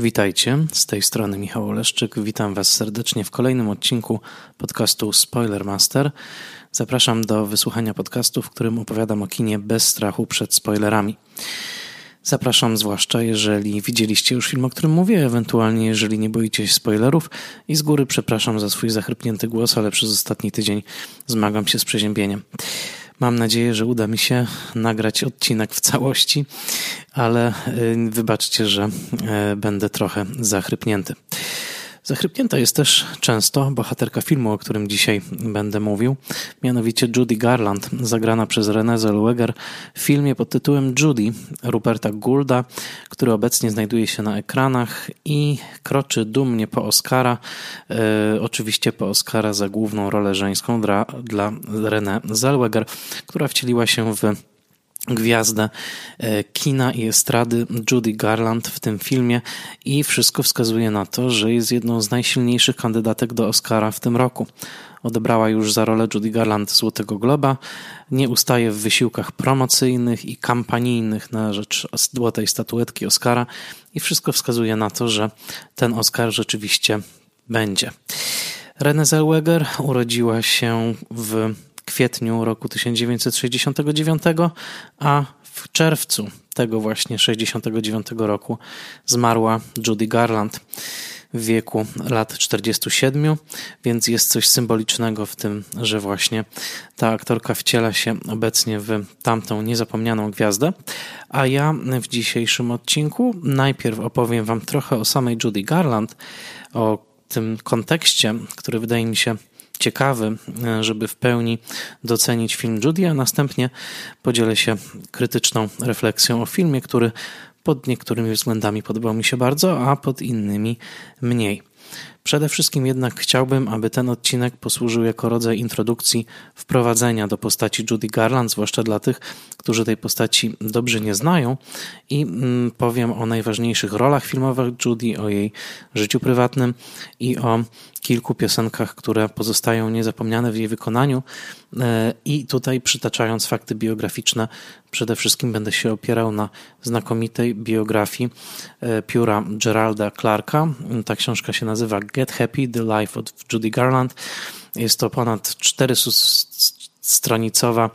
Witajcie, z tej strony Michał Oleszczyk. Witam Was serdecznie w kolejnym odcinku podcastu Spoilermaster. Zapraszam do wysłuchania podcastu, w którym opowiadam o kinie bez strachu przed spoilerami. Zapraszam zwłaszcza, jeżeli widzieliście już film, o którym mówię, ewentualnie jeżeli nie boicie się spoilerów i z góry przepraszam za swój zachrypnięty głos, ale przez ostatni tydzień zmagam się z przeziębieniem. Mam nadzieję, że uda mi się nagrać odcinek w całości, ale y, wybaczcie, że y, będę trochę zachrypnięty. Zachrypnięta jest też często bohaterka filmu, o którym dzisiaj będę mówił, mianowicie Judy Garland, zagrana przez Renée Zellweger w filmie pod tytułem Judy Ruperta Goulda, który obecnie znajduje się na ekranach i kroczy dumnie po Oscara, e, oczywiście po Oscara za główną rolę żeńską dla, dla Renée Zellweger, która wcieliła się w gwiazdę e, kina i estrady Judy Garland w tym filmie i wszystko wskazuje na to, że jest jedną z najsilniejszych kandydatek do Oscara w tym roku. Odebrała już za rolę Judy Garland Złotego Globa, nie ustaje w wysiłkach promocyjnych i kampanijnych na rzecz złotej statuetki Oscara i wszystko wskazuje na to, że ten Oscar rzeczywiście będzie. Renée Zellweger urodziła się w kwietniu roku 1969, a w czerwcu tego właśnie 69 roku zmarła Judy Garland w wieku lat 47, więc jest coś symbolicznego w tym, że właśnie ta aktorka wciela się obecnie w tamtą niezapomnianą gwiazdę. A ja w dzisiejszym odcinku najpierw opowiem Wam trochę o samej Judy Garland, o tym kontekście, który wydaje mi się ciekawy, e, żeby w pełni docenić film Judy, a następnie podzielę się krytyczną refleksją o filmie, który pod niektórymi względami podobał mi się bardzo, a pod innymi mniej. Przede wszystkim jednak chciałbym, aby ten odcinek posłużył jako rodzaj introdukcji, wprowadzenia do postaci Judy Garland, zwłaszcza dla tych, którzy tej postaci dobrze nie znają, i mm, powiem o najważniejszych rolach filmowych Judy, o jej życiu prywatnym i o kilku piosenkach, które pozostają niezapomniane w jej wykonaniu. E, I tutaj przytaczając fakty biograficzne, przede wszystkim będę się opierał na znakomitej biografii e, pióra Geralda Clarka. Ta książka się nazywa Get Happy: The Life of Judy Garland. Jest to ponad 400 stronicowa,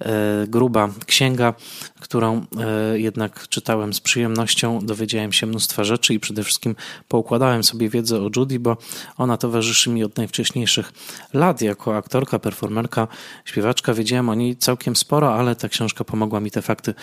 e, gruba księga, którą e, jednak czytałem z przyjemnością, dowiedziałem się mnóstwa rzeczy i przede wszystkim poukładałem sobie wiedzę o Judy, bo ona towarzyszy mi od najwcześniejszych lat jako aktorka, performerka, śpiewaczka. Wiedziałem o niej całkiem sporo, ale ta książka pomogła mi te fakty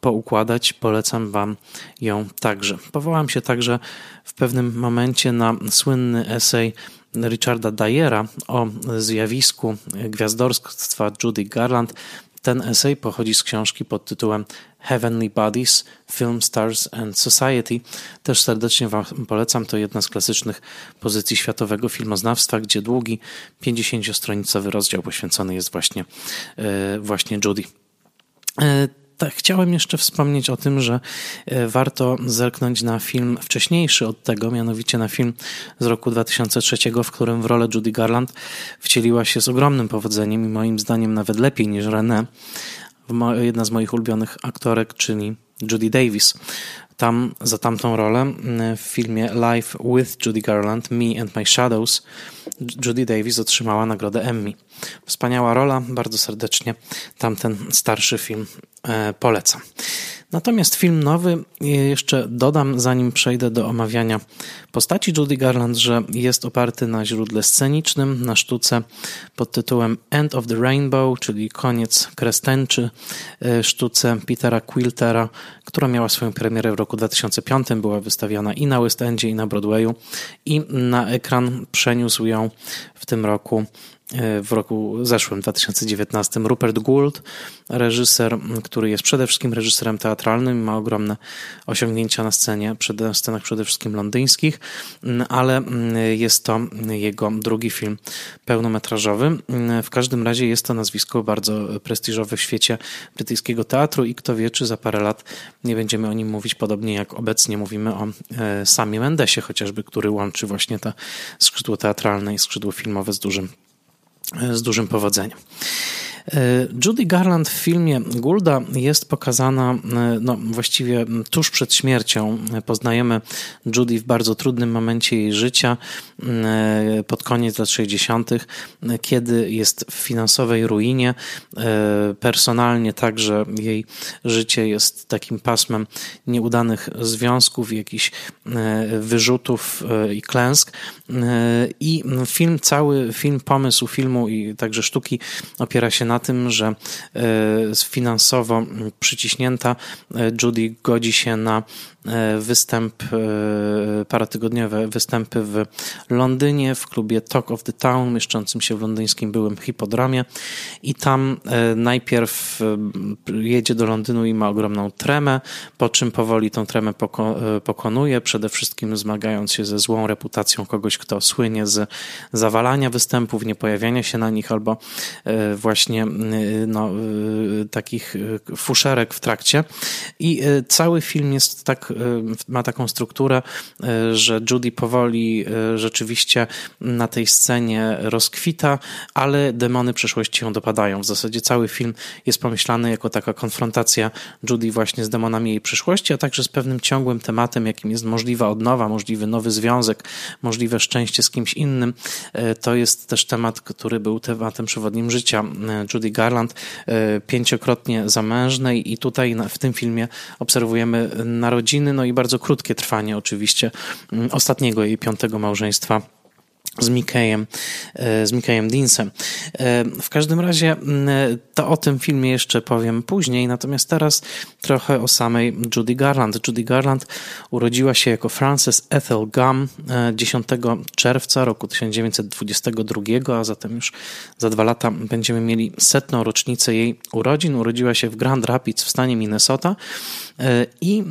poukładać. Polecam Wam ją także. Powołam się także w pewnym momencie na słynny esej Richarda Dyera o zjawisku gwiazdorstwa Judy Garland. Ten esej pochodzi z książki pod tytułem Heavenly Bodies, Film Stars and Society. Też serdecznie Wam polecam. To jedna z klasycznych pozycji światowego filmoznawstwa, gdzie długi 50-stronicowy rozdział poświęcony jest właśnie, e, właśnie Judy. Tak, chciałem jeszcze wspomnieć o tym, że e, warto zerknąć na film wcześniejszy od tego, mianowicie na film z roku 2003, w którym w rolę Judy Garland wcieliła się z ogromnym powodzeniem i moim zdaniem nawet lepiej niż René, jedna z moich ulubionych aktorek, czyli Judy Davis. Tam, za tamtą rolę w filmie Life with Judy Garland, Me and My Shadows, Judy Davis otrzymała nagrodę Emmy. Wspaniała rola, bardzo serdecznie tamten starszy film e, polecam. Natomiast film nowy, jeszcze dodam, zanim przejdę do omawiania postaci Judy Garland, że jest oparty na źródle scenicznym, na sztuce pod tytułem End of the Rainbow, czyli koniec krestęczy, e, sztuce Petera Quiltera, która miała swoją premierę w roku 2005, była wystawiona i na West Endzie, i na Broadwayu i na ekran przeniósł ją w tym roku E, w roku zeszłym, 2019, Rupert Gould, reżyser, który jest przede wszystkim reżyserem teatralnym, ma ogromne osiągnięcia na scenie, na scenach przede wszystkim londyńskich, ale jest to jego drugi film pełnometrażowy. W każdym razie jest to nazwisko bardzo prestiżowe w świecie brytyjskiego teatru i kto wie, czy za parę lat nie będziemy o nim mówić podobnie jak obecnie mówimy o e, Samie Mendesie chociażby, który łączy właśnie to skrzydło teatralne i skrzydło filmowe z dużym z dużym powodzeniem. E, Judy Garland w filmie Gulda jest pokazana e, no, właściwie tuż przed śmiercią. Poznajemy Judy w bardzo trudnym momencie jej życia, e, pod koniec lat 60., kiedy jest w finansowej ruinie. Personalnie także jej życie jest takim pasmem nieudanych związków, jakichś wyrzutów i klęsk. I film, cały film, pomysł filmu i także sztuki opiera się na tym, że e, finansowo przyciśnięta e, Judy godzi się na występ, e, paratygodniowe występy w Londynie w klubie Talk of the Town, mieszczącym się w londyńskim byłym hipodramie i tam e, najpierw jedzie do Londynu i ma ogromną tremę, po czym powoli tą tremę pokonuje, przede wszystkim zmagając się ze złą reputacją kogoś, kto słynie z zawalania występów, nie pojawiania się na nich albo właśnie no, takich fuszerek w trakcie. I cały film jest tak ma taką strukturę, y, że Judy powoli y, rzeczywiście na tej scenie rozkwita, ale demony przeszłości ją dopadają. W zasadzie cały film jest pomyślany jako taka konfrontacja Judy właśnie z demonami jej przyszłości, a także z pewnym ciągłym tematem, jakim jest możliwa odnowa, możliwy nowy związek, możliwe szczęście z kimś innym. To jest też temat, który był tematem przewodnim życia Judy Garland, pięciokrotnie zamężnej i tutaj w tym filmie obserwujemy narodziny no i bardzo krótkie trwanie oczywiście mm, ostatniego jej piątego małżeństwa z Mikejem, e, z Mikejem Deansem. E, w każdym razie mm, to o tym filmie jeszcze powiem później, natomiast teraz trochę o samej Judy Garland. Judy Garland urodziła się jako Frances Ethel Gum 10 e, czerwca roku 1922, a zatem już za dwa lata będziemy mieli setną rocznicę jej urodzin. Urodziła się w Grand Rapids w stanie Minnesota i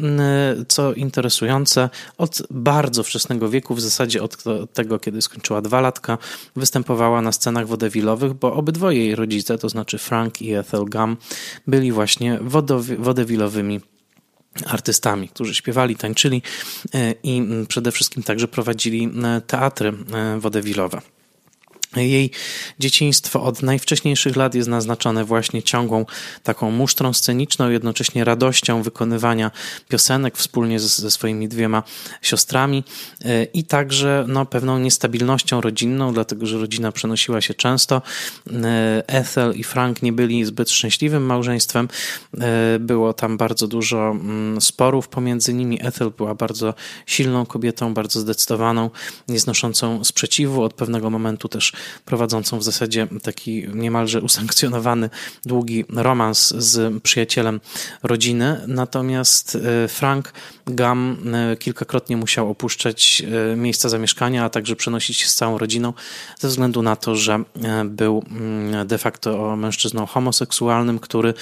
co interesujące, od bardzo wczesnego wieku, w zasadzie od tego, kiedy skończyła dwa latka, występowała na scenach wodewilowych, bo obydwoje jej rodzice, to znaczy Frank i Ethel Gum, byli właśnie wodewilowymi artystami, którzy śpiewali, tańczyli e, i przede wszystkim także prowadzili e, teatry e, wodewilowe. Jej dzieciństwo od najwcześniejszych lat jest naznaczone właśnie ciągłą taką musztrą sceniczną, jednocześnie radością wykonywania piosenek wspólnie ze, ze swoimi dwiema siostrami e, i także no, pewną niestabilnością rodzinną, dlatego że rodzina przenosiła się często. E, Ethel i Frank nie byli zbyt szczęśliwym małżeństwem. E, było tam bardzo dużo mm, sporów pomiędzy nimi. Ethel była bardzo silną kobietą, bardzo zdecydowaną, nieznoszącą sprzeciwu. Od pewnego momentu też prowadzącą w zasadzie taki niemalże usankcjonowany, długi romans z przyjacielem rodziny. Natomiast e, Frank Gam e, kilkakrotnie musiał opuszczać e, miejsca zamieszkania, a także przenosić się z całą rodziną ze względu na to, że był mm, de facto mężczyzną homoseksualnym, który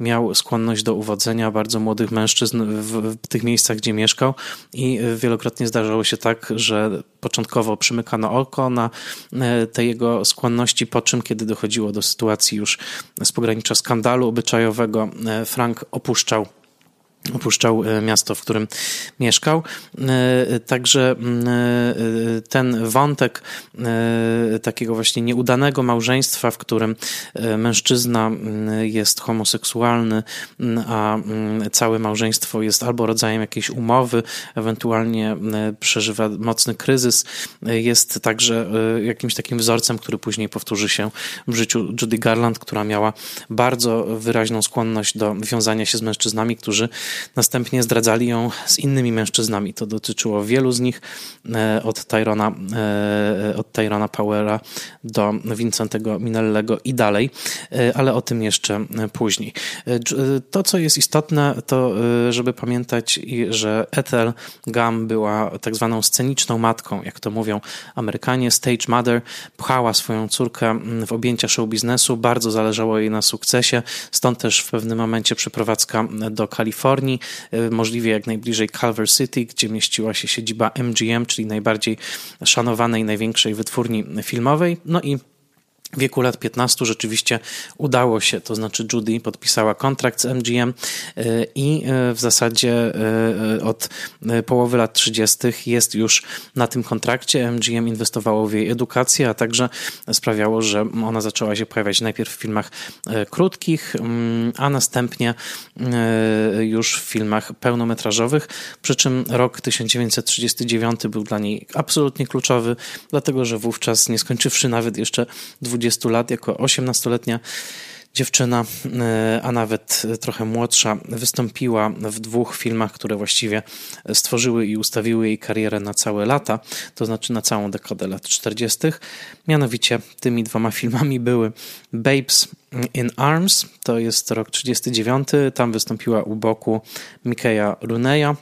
miał skłonność do uwodzenia bardzo młodych mężczyzn w, w tych miejscach, gdzie mieszkał i wielokrotnie zdarzało się tak, że początkowo przymykano oko na te jego skłonności, po czym, kiedy dochodziło do sytuacji już z pogranicza skandalu obyczajowego, e, Frank opuszczał opuszczał e, miasto, w którym mieszkał. E, także ten wątek takiego właśnie nieudanego małżeństwa, w którym mężczyzna jest homoseksualny, a całe małżeństwo jest albo rodzajem jakiejś umowy, ewentualnie przeżywa mocny kryzys, jest także jakimś takim wzorcem, który później powtórzy się w życiu Judy Garland, która miała bardzo wyraźną skłonność do wiązania się z mężczyznami, którzy Następnie zdradzali ją z innymi mężczyznami. To dotyczyło wielu z nich, e, od Tyrona, e, od Tyrona Powera do Vincentego Minellego i dalej, e, ale o tym jeszcze później. To, co jest istotne, to żeby pamiętać, że Ethel Gum była tak zwaną sceniczną matką, jak to mówią Amerykanie. Stage mother pchała swoją córkę w objęcia show biznesu, bardzo zależało jej na sukcesie, stąd też w pewnym momencie przeprowadzka do Kalifornii, Y, możliwie jak najbliżej Culver City, gdzie mieściła się siedziba MGM, czyli najbardziej szanowanej, największej wytwórni filmowej. No i wieku lat 15 rzeczywiście udało się, to znaczy Judy podpisała kontrakt z MGM e, i e, w zasadzie e, od połowy lat 30. jest już na tym kontrakcie. MGM inwestowało w jej edukację, a także sprawiało, że ona zaczęła się pojawiać najpierw w filmach krótkich, mm, a następnie już w filmach pełnometrażowych. Przy czym rok 1939 był dla niej absolutnie kluczowy, dlatego że wówczas, nie skończywszy nawet jeszcze 20 20 lat, jako 18-letnia dziewczyna, e, a nawet trochę młodsza, wystąpiła w dwóch filmach, które właściwie stworzyły i ustawiły jej karierę na całe lata, to znaczy na całą dekadę lat 40. Mianowicie tymi dwoma filmami były Babes in Arms, to jest rok 39, tam wystąpiła u boku Mikeja Runeya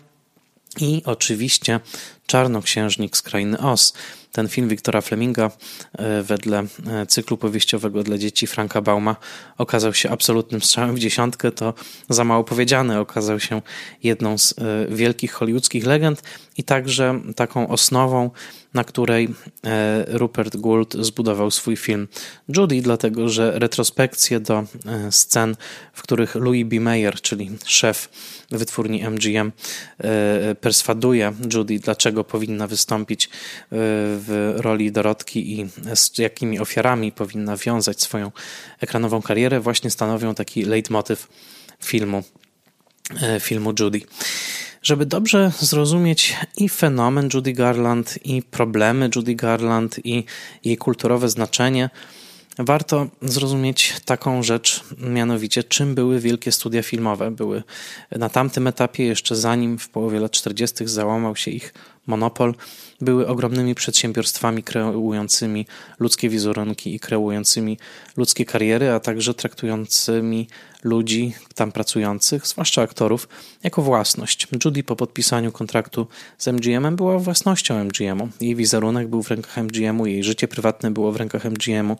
i oczywiście Czarnoksiężnik z Krainy Oz, ten film Wiktora Fleminga e, wedle e, cyklu powieściowego dla dzieci Franka Bauma okazał się absolutnym strzałem w dziesiątkę, to za mało powiedziane, okazał się jedną z e, wielkich hollywoodzkich legend i także taką osnową, na której Rupert Gould zbudował swój film Judy, dlatego że retrospekcje do scen, w których Louis B. Mayer, czyli szef wytwórni MGM, perswaduje Judy, dlaczego powinna wystąpić w roli Dorotki i z jakimi ofiarami powinna wiązać swoją ekranową karierę, właśnie stanowią taki leitmotiv filmu, e, filmu Judy. Żeby dobrze zrozumieć i fenomen Judy Garland, i problemy Judy Garland, i jej kulturowe znaczenie, warto zrozumieć taką rzecz, mianowicie czym były wielkie studia filmowe. Były na tamtym etapie, jeszcze zanim w połowie lat 40. załamał się ich monopol, były ogromnymi przedsiębiorstwami kreującymi ludzkie wizerunki i kreującymi ludzkie kariery, a także traktującymi ludzi tam pracujących, zwłaszcza aktorów, jako własność. Judy po podpisaniu kontraktu z MGM-em była własnością MGM-u. Jej wizerunek był w rękach MGM-u, jej życie prywatne było w rękach MGM-u.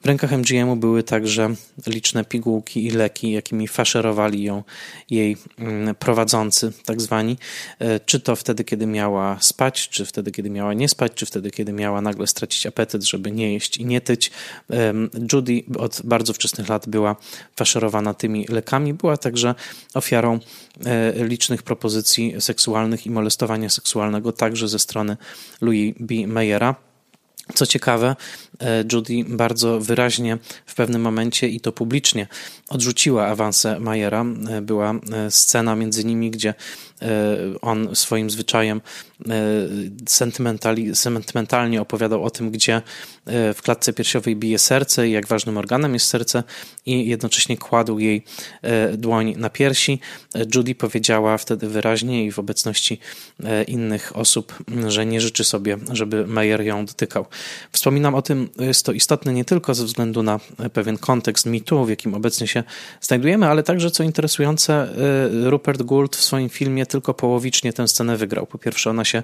W rękach MGM-u były także liczne pigułki i leki, jakimi faszerowali ją jej mm, prowadzący, tak zwani. E, czy to wtedy, kiedy miała spać, czy wtedy, kiedy miała nie spać, czy wtedy, kiedy miała nagle stracić apetyt, żeby nie jeść i nie tyć. Judy od bardzo wczesnych lat była faszerowana tymi lekami. Była także ofiarą e, licznych propozycji seksualnych i molestowania seksualnego, także ze strony Louis B. Mayera. Co ciekawe, e, Judy bardzo wyraźnie w pewnym momencie i to publicznie odrzuciła awansę Mayera. E, była e, scena między nimi, gdzie on swoim zwyczajem sentymentalnie opowiadał o tym, gdzie w klatce piersiowej bije serce i jak ważnym organem jest serce i jednocześnie kładł jej dłoń na piersi. Judy powiedziała wtedy wyraźnie i w obecności innych osób, że nie życzy sobie, żeby Mayer ją dotykał. Wspominam o tym, jest to istotne nie tylko ze względu na pewien kontekst mitu, w jakim obecnie się znajdujemy, ale także, co interesujące, Rupert Gould w swoim filmie tylko połowicznie tę scenę wygrał. Po pierwsze, ona się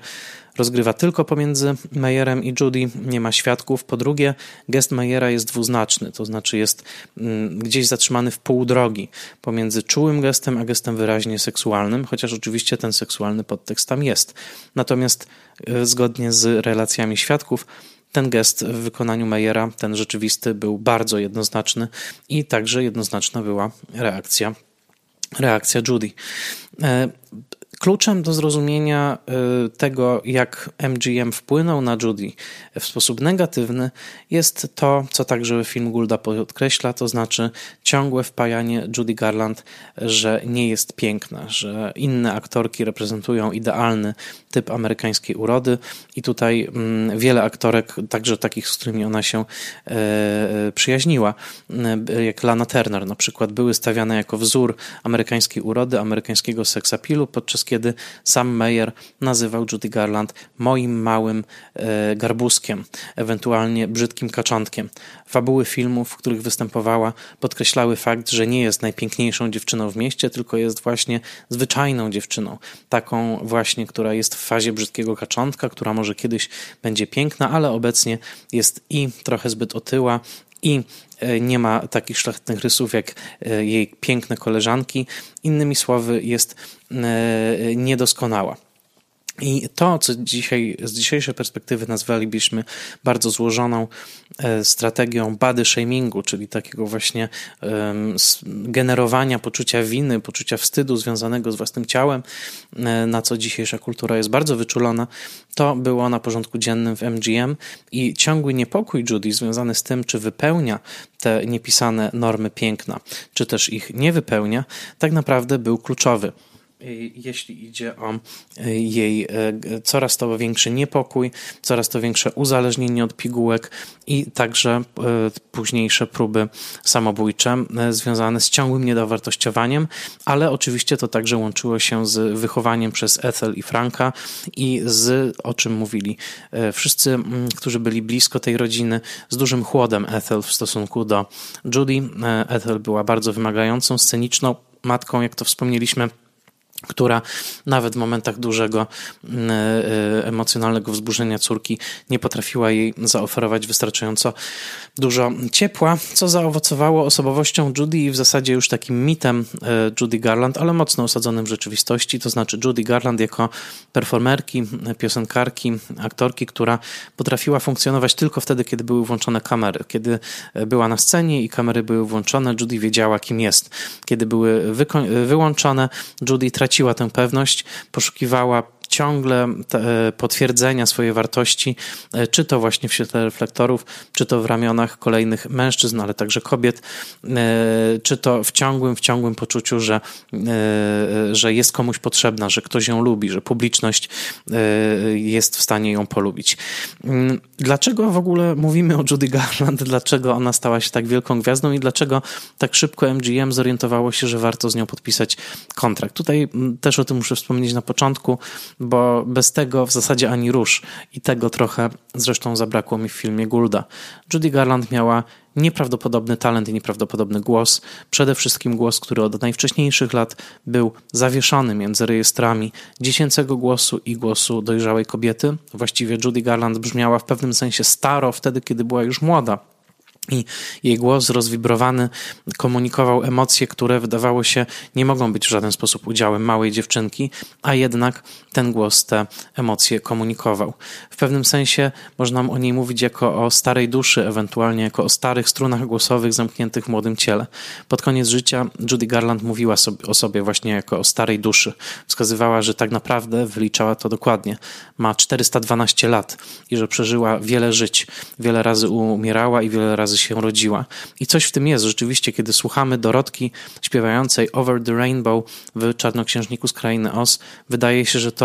rozgrywa tylko pomiędzy Mayerem i Judy, nie ma świadków. Po drugie, gest Mayera jest dwuznaczny, to znaczy jest mm, gdzieś zatrzymany w pół drogi pomiędzy czułym gestem a gestem wyraźnie seksualnym, chociaż oczywiście ten seksualny podtekst tam jest. Natomiast y, zgodnie z relacjami świadków, ten gest w wykonaniu Mayera, ten rzeczywisty, był bardzo jednoznaczny i także jednoznaczna była reakcja, reakcja Judy. E, Kluczem do zrozumienia y, tego, jak MGM wpłynął na Judy w sposób negatywny, jest to, co także film Goulda podkreśla, to znaczy ciągłe wpajanie Judy Garland, że nie jest piękna, że inne aktorki reprezentują idealny typ amerykańskiej urody i tutaj mm, wiele aktorek, także takich, z którymi ona się e, e, przyjaźniła, e, jak Lana Turner na przykład, były stawiane jako wzór amerykańskiej urody, amerykańskiego seksapilu, podczas kiedy sam Mayer nazywał Judy Garland moim małym garbuskiem, ewentualnie brzydkim kaczątkiem. Fabuły filmów, w których występowała, podkreślały fakt, że nie jest najpiękniejszą dziewczyną w mieście, tylko jest właśnie zwyczajną dziewczyną. Taką właśnie, która jest w fazie brzydkiego kaczątka, która może kiedyś będzie piękna, ale obecnie jest i trochę zbyt otyła, i e, nie ma takich szlachetnych rysów jak e, jej piękne koleżanki. Innymi słowy, jest e, niedoskonała. I to, co dzisiaj z dzisiejszej perspektywy nazwalibyśmy bardzo złożoną e, strategią body shamingu, czyli takiego właśnie generowania poczucia winy, poczucia wstydu związanego z własnym ciałem, e, na co dzisiejsza kultura jest bardzo wyczulona, to było na porządku dziennym w MGM i ciągły niepokój Judy związany z tym, czy wypełnia te niepisane normy piękna, czy też ich nie wypełnia, tak naprawdę był kluczowy jeśli idzie o e, jej e, coraz to większy niepokój, coraz to większe uzależnienie od pigułek i także późniejsze próby samobójcze związane z ciągłym niedowartościowaniem, ale oczywiście to także łączyło się z wychowaniem przez Ethel i Franka i z, o czym mówili wszyscy, którzy byli blisko tej rodziny, z dużym chłodem Ethel w stosunku do Judy. Ethel była bardzo wymagającą, sceniczną matką, jak to wspomnieliśmy, która nawet w momentach dużego mm, e, emocjonalnego wzburzenia córki nie potrafiła jej zaoferować wystarczająco dużo ciepła, co zaowocowało osobowością Judy i w zasadzie już takim mitem e, Judy Garland, ale mocno osadzonym w rzeczywistości, to znaczy Judy Garland jako performerki, piosenkarki, aktorki, która potrafiła funkcjonować tylko wtedy, kiedy były włączone kamery. Kiedy e, była na scenie i kamery były włączone, Judy wiedziała, kim jest. Kiedy były wyłączone, Judy traciła traciła tę pewność, poszukiwała ciągle e, potwierdzenia swojej wartości, e, czy to właśnie w świetle reflektorów, czy to w ramionach kolejnych mężczyzn, ale także kobiet, e, czy to w ciągłym, w ciągłym poczuciu, że, że jest komuś potrzebna, że ktoś ją lubi, że publiczność jest w stanie ją polubić. Mm, dlaczego w ogóle mówimy o Judy Garland? Dlaczego ona stała się tak wielką gwiazdą i dlaczego tak szybko MGM zorientowało się, że warto z nią podpisać kontrakt? Tutaj mm, też o tym muszę wspomnieć na początku bo bez tego w zasadzie ani rusz. I tego trochę zresztą zabrakło mi w filmie Gulda. Judy Garland miała nieprawdopodobny talent i nieprawdopodobny głos. Przede wszystkim głos, który od najwcześniejszych lat był zawieszony między rejestrami dziecięcego głosu i głosu dojrzałej kobiety. Właściwie Judy Garland brzmiała w pewnym sensie staro wtedy, kiedy była już młoda i jej głos rozwibrowany komunikował emocje, które wydawało się nie mogą być w żaden sposób udziałem małej dziewczynki, a jednak ten głos te emocje komunikował. W pewnym sensie można o niej mówić jako o starej duszy, ewentualnie jako o starych strunach głosowych zamkniętych w młodym ciele. Pod koniec życia Judy Garland mówiła sobie, o sobie właśnie jako o starej duszy. Wskazywała, że tak naprawdę, wyliczała to dokładnie, ma 412 lat i że przeżyła wiele żyć, wiele razy umierała i wiele razy się rodziła. I coś w tym jest rzeczywiście, kiedy słuchamy Dorotki śpiewającej Over the Rainbow w Czarnoksiężniku z Krainy Oz, wydaje się, że to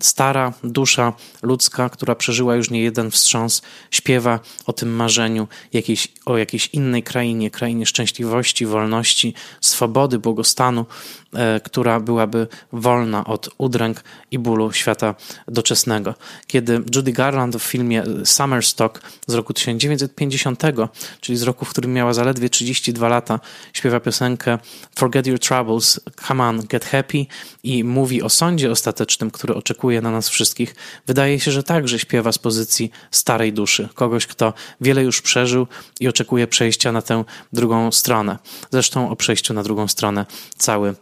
stara dusza ludzka, która przeżyła już nie jeden wstrząs, śpiewa o tym marzeniu jakiejś, o jakiejś innej krainie, krainie szczęśliwości, wolności, swobody, błogostanu, e, która byłaby wolna od udręk i bólu świata doczesnego. Kiedy Judy Garland w filmie Summerstock z roku 1950 czyli z roku, w którym miała zaledwie 32 lata, śpiewa piosenkę Forget Your Troubles, Come On, Get Happy i mówi o sądzie ostatecznym, który oczekuje na nas wszystkich. Wydaje się, że także śpiewa z pozycji starej duszy, kogoś, kto wiele już przeżył i oczekuje przejścia na tę drugą stronę. Zresztą o przejściu na drugą stronę cały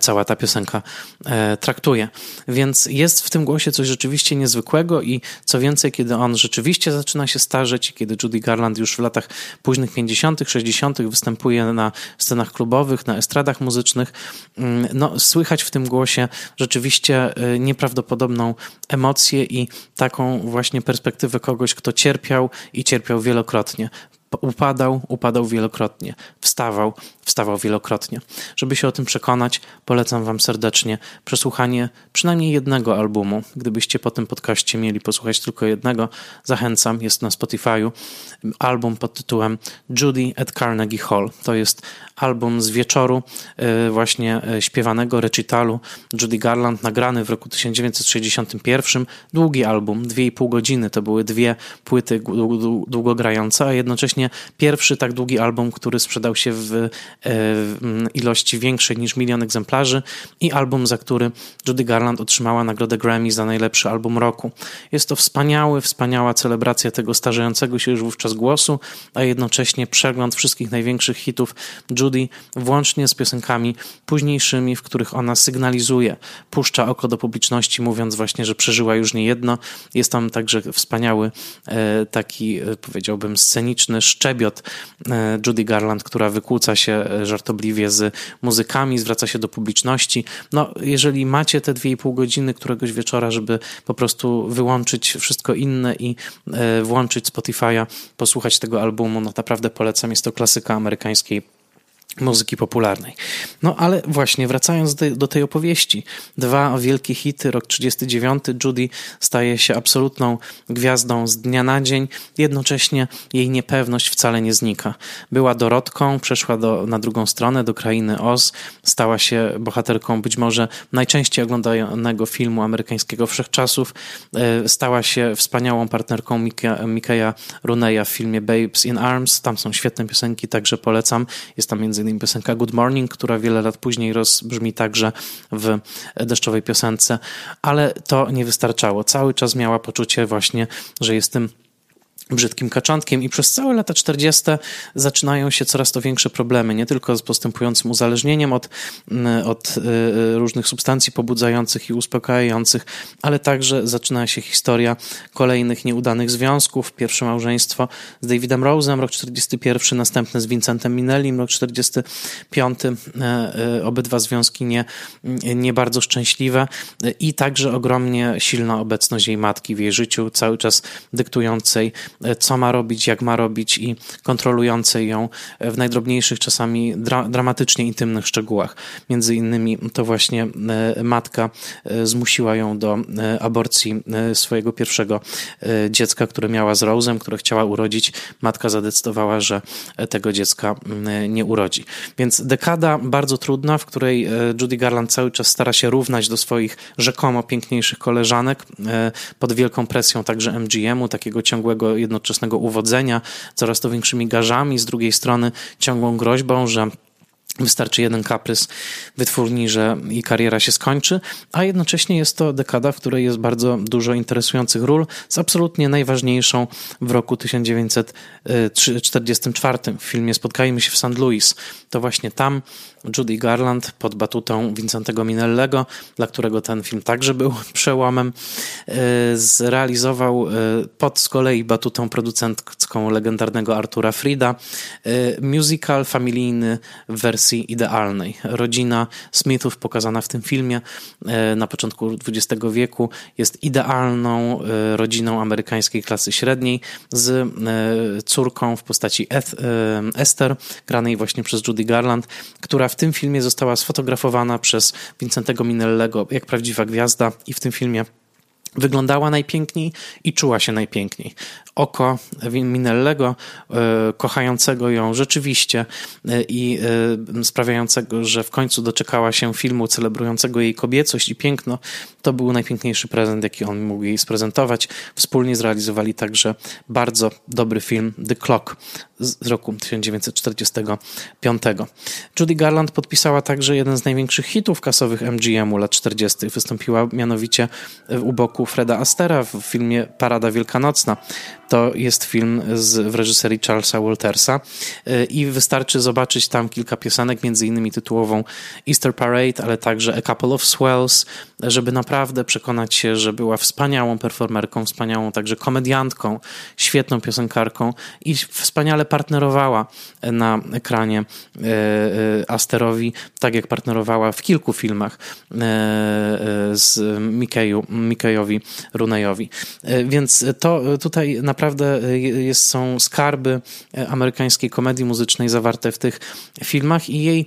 cała ta piosenka e, traktuje. Więc jest w tym głosie coś rzeczywiście niezwykłego i co więcej, kiedy on rzeczywiście zaczyna się starzeć, kiedy Judy Garland już w latach późnych 50., 60. występuje na scenach klubowych, na estradach muzycznych, mm, no, słychać w tym głosie rzeczywiście e, nieprawdopodobną emocję i taką właśnie perspektywę kogoś, kto cierpiał i cierpiał wielokrotnie. Upadał, upadał wielokrotnie, wstawał, wstawał wielokrotnie. Żeby się o tym przekonać, polecam Wam serdecznie przesłuchanie przynajmniej jednego albumu. Gdybyście po tym podcaście mieli posłuchać tylko jednego, zachęcam, jest na Spotify'u. Album pod tytułem Judy at Carnegie Hall. To jest album z wieczoru e, właśnie e, śpiewanego recitalu Judy Garland, nagrany w roku 1961. Długi album, dwie i pół godziny. To były dwie płyty długogrające, a jednocześnie jednocześnie pierwszy tak długi album, który sprzedał się w ilości większej niż milion egzemplarzy i album, za który Judy Garland otrzymała nagrodę Grammy za najlepszy album roku. Jest to wspaniały, wspaniała celebracja tego starzejącego się już wówczas głosu, a jednocześnie przegląd wszystkich największych hitów Judy, włącznie z piosenkami późniejszymi, w których ona sygnalizuje, puszcza oko do publiczności, mówiąc właśnie, że przeżyła już nie jedno. Jest tam także wspaniały e, taki, e, powiedziałbym, sceniczny szczebiot e, Judy Garland, która wykłóca się żartobliwie z muzykami, zwraca się do publiczności. No, jeżeli macie te dwie i pół godziny któregoś wieczora, żeby po prostu wyłączyć wszystko inne i włączyć Spotify'a, posłuchać tego albumu, no naprawdę polecam. Jest to klasyka amerykańskiej muzyki popularnej. No ale właśnie, wracając do, do, tej opowieści. Dwa wielkie hity, rok 39, Judy staje się absolutną gwiazdą z dnia na dzień, jednocześnie jej niepewność wcale nie znika. Była Dorotką, przeszła do, na drugą stronę, do krainy Oz, stała się bohaterką być może najczęściej oglądanego filmu amerykańskiego wszechczasów, e, stała się wspaniałą partnerką Mika, Mikeya Runeya w filmie Babes in Arms, tam są świetne piosenki, także polecam. Jest tam między innymi piosenka Good Morning, która wiele lat później rozbrzmi także w deszczowej piosence, ale to nie wystarczało. Cały czas miała poczucie właśnie, że jestem brzydkim kaczątkiem i przez całe lata 40. zaczynają się coraz to większe problemy, nie tylko z postępującym uzależnieniem od, mm, od y, y, różnych substancji pobudzających i uspokajających, ale także zaczyna się historia kolejnych nieudanych związków. Pierwsze małżeństwo z Davidem Rose'em, rok 41, następne z Vincentem Minellim, rok 45. Y, obydwa związki nie, nie bardzo szczęśliwe i także ogromnie silna obecność jej matki w jej życiu, cały czas dyktującej co ma robić, jak ma robić i kontrolującej ją w najdrobniejszych, czasami dra dramatycznie intymnych szczegółach. Między innymi to właśnie e, matka e, zmusiła ją do e, aborcji swojego pierwszego dziecka, które miała z Rose'em, które chciała urodzić. Matka zadecydowała, że tego dziecka nie urodzi. Więc dekada bardzo trudna, w której Judy Garland cały czas stara się równać do swoich rzekomo piękniejszych koleżanek pod wielką presją także MGM-u, takiego ciągłego jednoczesnego uwodzenia, coraz to większymi garzami, z drugiej strony ciągłą groźbą, że Wystarczy jeden kaprys wytwórni, że i kariera się skończy, a jednocześnie jest to dekada, w której jest bardzo dużo interesujących ról, z absolutnie najważniejszą w roku 1944 w filmie Spotkajmy się w St. Louis. To właśnie tam Judy Garland pod batutą Vincentego Minellego, dla którego ten film także był przełomem, e, zrealizował e, pod z kolei batutą producencką legendarnego Artura Frida e, musical familijny w wersji idealnej. Rodzina Smithów pokazana w tym filmie na początku XX wieku jest idealną rodziną amerykańskiej klasy średniej z córką w postaci Esther, granej właśnie przez Judy Garland, która w tym filmie została sfotografowana przez Vincentego Minellego jak prawdziwa gwiazda i w tym filmie wyglądała najpiękniej i czuła się najpiękniej. Oko Minellego, e, kochającego ją rzeczywiście e, i e, sprawiającego, że w końcu doczekała się filmu celebrującego jej kobiecość i piękno, to był najpiękniejszy prezent, jaki on mógł jej sprezentować. Wspólnie zrealizowali także bardzo dobry film The Clock z roku 1945. Judy Garland podpisała także jeden z największych hitów kasowych MGM-u lat 40. Wystąpiła mianowicie u boku Freda Astera w filmie Parada Wielkanocna. To jest film z, w reżyserii Charlesa Waltersa i wystarczy zobaczyć tam kilka piosenek, między innymi tytułową Easter Parade, ale także A Couple of Swells, żeby naprawdę przekonać się, że była wspaniałą performerką, wspaniałą także komediantką, świetną piosenkarką i wspaniale partnerowała na ekranie e, e, Asterowi, tak jak partnerowała w kilku filmach z Mikeju, Mikejowi Runejowi. Więc to tutaj naprawdę jest, są skarby amerykańskiej komedii muzycznej zawarte w tych filmach i jej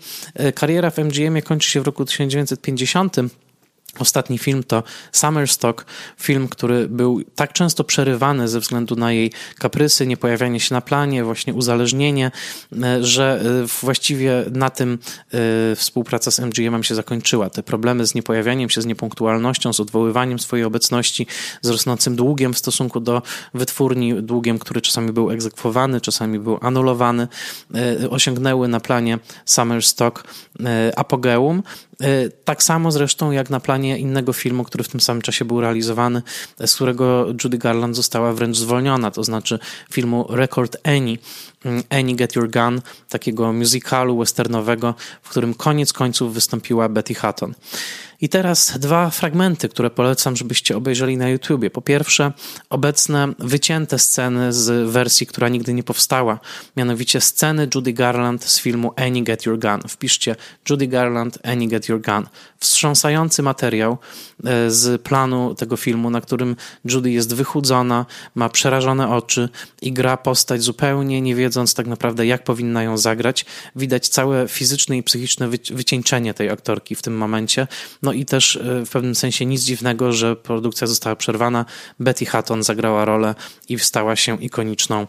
kariera w MGM kończy się w roku 1950 Ostatni film to Summerstock, film, który był tak często przerywany ze względu na jej kaprysy, niepojawianie się na planie, właśnie uzależnienie, e, że e, właściwie na tym e, współpraca z MGM-em się zakończyła. Te problemy z niepojawianiem się, z niepunktualnością, z odwoływaniem swojej obecności, z rosnącym długiem w stosunku do wytwórni, długiem, który czasami był egzekwowany, czasami był anulowany, osiągnęły na planie Summerstock apogeum. Tak samo zresztą jak na planie innego filmu, który w tym samym czasie był realizowany, z którego Judy Garland została wręcz zwolniona, to znaczy filmu Record Annie, mm, Annie Get Your Gun, takiego musicalu westernowego, w którym koniec końców wystąpiła Betty Hutton. I teraz dwa fragmenty, które polecam, żebyście obejrzeli na YouTubie. Po pierwsze, obecne wycięte sceny z wersji, która nigdy nie powstała, mianowicie sceny Judy Garland z filmu Annie Get Your Gun. Wpiszcie Judy Garland, Annie Get Your Gun. Wstrząsający materiał e, z planu tego filmu, na którym Judy jest wychudzona, ma przerażone oczy i gra postać zupełnie nie wiedząc tak naprawdę, jak powinna ją zagrać. Widać całe fizyczne i psychiczne wycieńczenie tej aktorki w tym momencie. No no i też e, w pewnym sensie nic dziwnego, że produkcja została przerwana. Betty Hutton zagrała rolę i stała się ikoniczną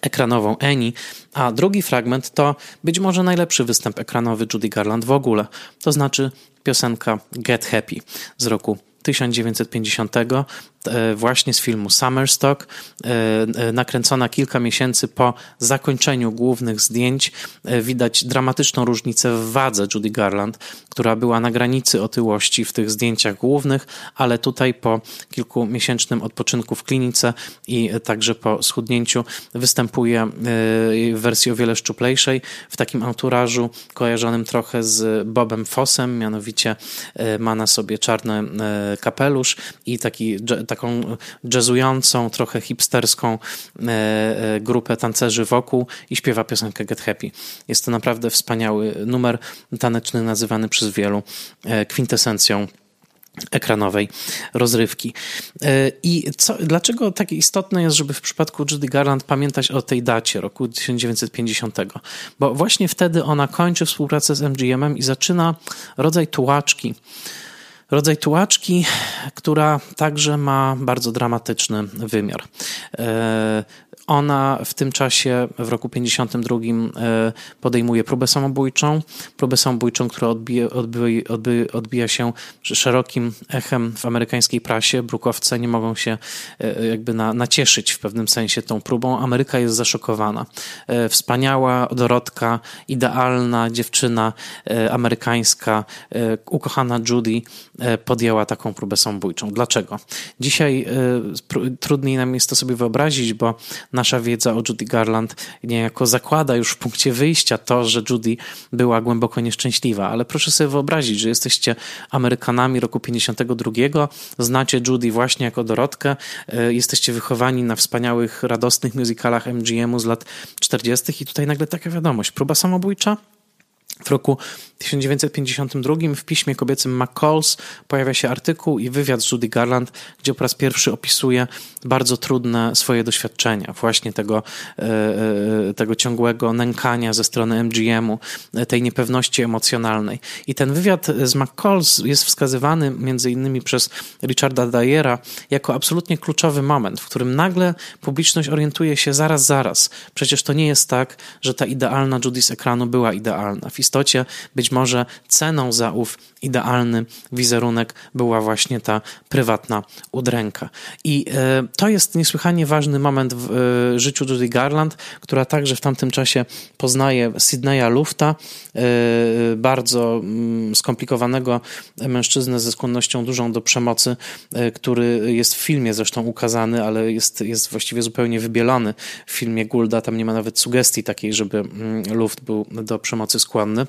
ekranową Annie, a drugi fragment to być może najlepszy występ ekranowy Judy Garland w ogóle, to znaczy piosenka Get Happy z roku 1950 E, właśnie z filmu Summerstock, e, e, nakręcona kilka miesięcy po zakończeniu głównych zdjęć. Widać dramatyczną różnicę w wadze Judy Garland, która była na granicy otyłości w tych zdjęciach głównych, ale tutaj po kilkumiesięcznym odpoczynku w klinice i także po schudnięciu występuje w wersji o wiele szczuplejszej, w takim anturażu kojarzonym trochę z Bobem Fossem, mianowicie ma na sobie czarny kapelusz i taki taką jazzującą, trochę hipsterską e, e, grupę tancerzy wokół i śpiewa piosenkę Get Happy. Jest to naprawdę wspaniały numer taneczny, nazywany przez wielu e, kwintesencją ekranowej rozrywki. I co, dlaczego tak istotne jest, żeby w przypadku Judy Garland pamiętać o tej dacie, roku 1950? Bo właśnie wtedy ona kończy współpracę z MGM-em i zaczyna rodzaj tułaczki, rodzaj tułaczki, która także ma bardzo dramatyczny wymiar. Ona w tym czasie, w roku 52, e, podejmuje próbę samobójczą. Próbę samobójczą, która odbija, odbija, odbija się szerokim echem w amerykańskiej prasie. Brukowce nie mogą się e, jakby na, nacieszyć w pewnym sensie tą próbą. Ameryka jest zaszokowana. E, wspaniała Dorotka, idealna dziewczyna amerykańska, ukochana Judy podjęła taką próbę samobójczą. Dlaczego? Dzisiaj trudniej nam jest to sobie wyobrazić, bo nasza wiedza o Judy Garland niejako zakłada już w punkcie wyjścia to, że Judy była głęboko nieszczęśliwa, ale proszę sobie wyobrazić, że jesteście Amerykanami roku 52, znacie Judy właśnie jako Dorotkę, e, jesteście wychowani na wspaniałych, radosnych musicalach MGM-u z lat 40. i tutaj nagle taka wiadomość, próba samobójcza? W roku 1952 w piśmie kobiecym McCalls pojawia się artykuł i wywiad z Judy Garland, gdzie po raz pierwszy opisuje bardzo trudne swoje doświadczenia, właśnie tego, e, e, tego ciągłego nękania ze strony MGM-u, tej niepewności emocjonalnej. I ten wywiad z McCalls jest wskazywany między innymi przez Richarda Dyera jako absolutnie kluczowy moment, w którym nagle publiczność orientuje się zaraz, zaraz. Przecież to nie jest tak, że ta idealna Judy z ekranu była idealna. W istocie być może ceną za ów idealny wizerunek była właśnie ta prywatna udręka. I e, to jest niesłychanie ważny moment w e, życiu Judy Garland, która także w tamtym czasie poznaje Sydneya Lufta, e, bardzo mm, skomplikowanego mężczyznę ze skłonnością dużą do przemocy, który jest w filmie zresztą ukazany, ale jest, jest właściwie zupełnie wybielony w filmie Gulda. Tam nie ma nawet sugestii takiej, żeby mm, Luft był do przemocy skłonny.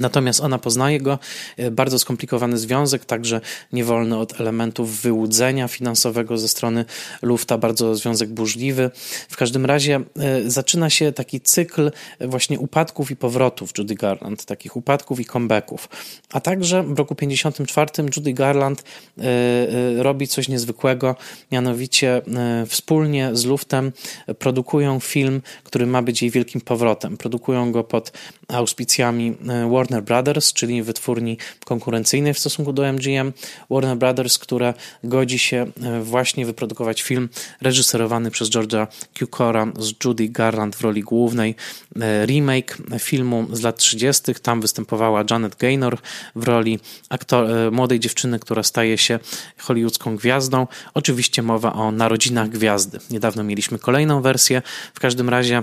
Natomiast ona poznaje go, e, bardzo skomplikowany związek, także niewolny od elementów wyłudzenia finansowego ze strony Lufta, bardzo związek burzliwy. W każdym razie e, zaczyna się taki cykl właśnie upadków i powrotów Judy Garland, takich upadków i comebacków. A także w roku 54 Judy Garland e, robi coś niezwykłego, mianowicie wspólnie z Luftem produkują film, który ma być jej wielkim powrotem. Produkują go pod auspicjami Warner Brothers, czyli wytwórni konkurencyjnej w stosunku do MGM. Warner Brothers, która godzi się właśnie wyprodukować film reżyserowany przez George'a Cukora z Judy Garland w roli głównej. Remake filmu z lat 30. Tam występowała Janet Gaynor w roli aktor, młodej dziewczyny, która staje się hollywoodzką gwiazdą. Oczywiście mowa o narodzinach gwiazdy. Niedawno mieliśmy kolejną wersję. W każdym razie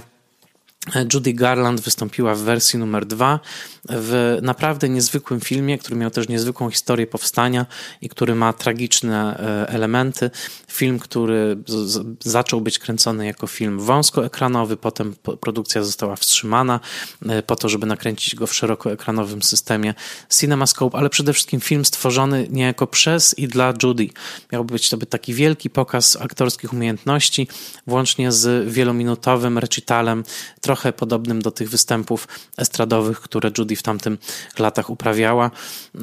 Judy Garland wystąpiła w wersji numer dwa w naprawdę niezwykłym filmie, który miał też niezwykłą historię powstania i który ma tragiczne e, elementy. Film, który zaczął być kręcony jako film wąskoekranowy, potem produkcja została wstrzymana e, po to, żeby nakręcić go w szerokoekranowym systemie CinemaScope, ale przede wszystkim film stworzony niejako przez i dla Judy. Miałby być to taki wielki pokaz aktorskich umiejętności, włącznie z wielominutowym recitalem, trochę podobnym do tych występów estradowych, które Judy w tamtym latach uprawiała.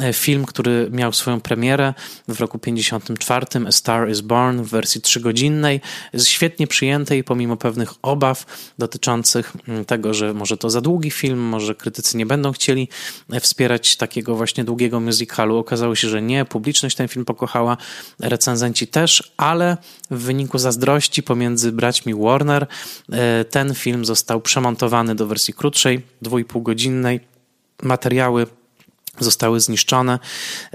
E, film, który miał swoją premierę w roku 54, A Star is Born w wersji trzygodzinnej, świetnie przyjętej pomimo pewnych obaw dotyczących mm, tego, że może to za długi film, może krytycy nie będą chcieli e, wspierać takiego właśnie długiego musicalu. Okazało się, że nie, publiczność ten film pokochała, recenzenci też, ale w wyniku zazdrości pomiędzy braćmi Warner e, ten film został przemontowany do wersji krótszej, dwójpół godzinnej materiały zostały zniszczone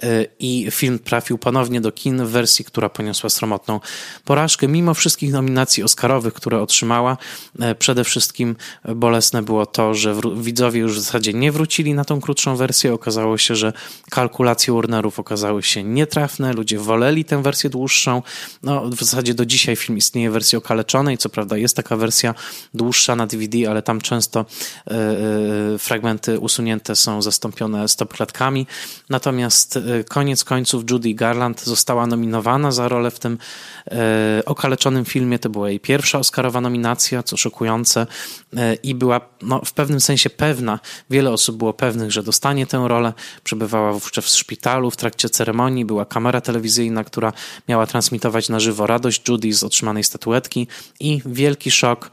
e, i film trafił ponownie do kin w wersji, która poniosła sromotną porażkę. Mimo wszystkich nominacji Oscarowych, które otrzymała, e, przede wszystkim bolesne było to, że widzowie już w zasadzie nie wrócili na tą krótszą wersję. Okazało się, że kalkulacje Warnerów okazały się nietrafne. Ludzie woleli tę wersję dłuższą. No, w zasadzie do dzisiaj film istnieje w wersji okaleczonej. Co prawda jest taka wersja dłuższa na DVD, ale tam często e, fragmenty usunięte są zastąpione Natomiast e, koniec końców Judy Garland została nominowana za rolę w tym e, okaleczonym filmie. To była jej pierwsza Oscarowa nominacja, co szokujące e, i była no, w pewnym sensie pewna. Wiele osób było pewnych, że dostanie tę rolę. Przebywała wówczas w szpitalu w trakcie ceremonii. Była kamera telewizyjna, która miała transmitować na żywo radość Judy z otrzymanej statuetki i wielki szok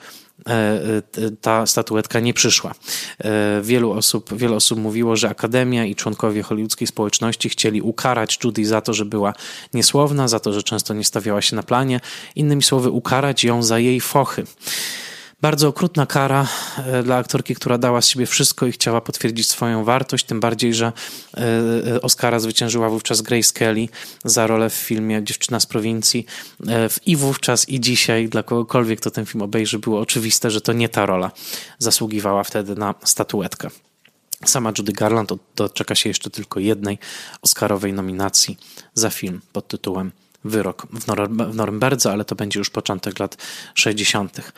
ta statuetka nie przyszła. E, wielu osób, wiele osób mówiło, że Akademia i członkowie hollywoodzkiej społeczności chcieli ukarać Judy za to, że była niesłowna, za to, że często nie stawiała się na planie. Innymi słowy, ukarać ją za jej fochy. Bardzo okrutna kara e, dla aktorki, która dała z siebie wszystko i chciała potwierdzić swoją wartość, tym bardziej, że e, e, Oscara zwyciężyła wówczas Grace Kelly za rolę w filmie Dziewczyna z prowincji. I wówczas i dzisiaj dla kogokolwiek, kto ten film obejrzy, było oczywiste, że to nie ta rola zasługiwała wtedy na statuetkę. Sama Judy Garland doczeka się jeszcze tylko jednej Oscarowej nominacji za film pod tytułem wyrok w, Nor- w Norymberdze, ale to będzie już początek lat 60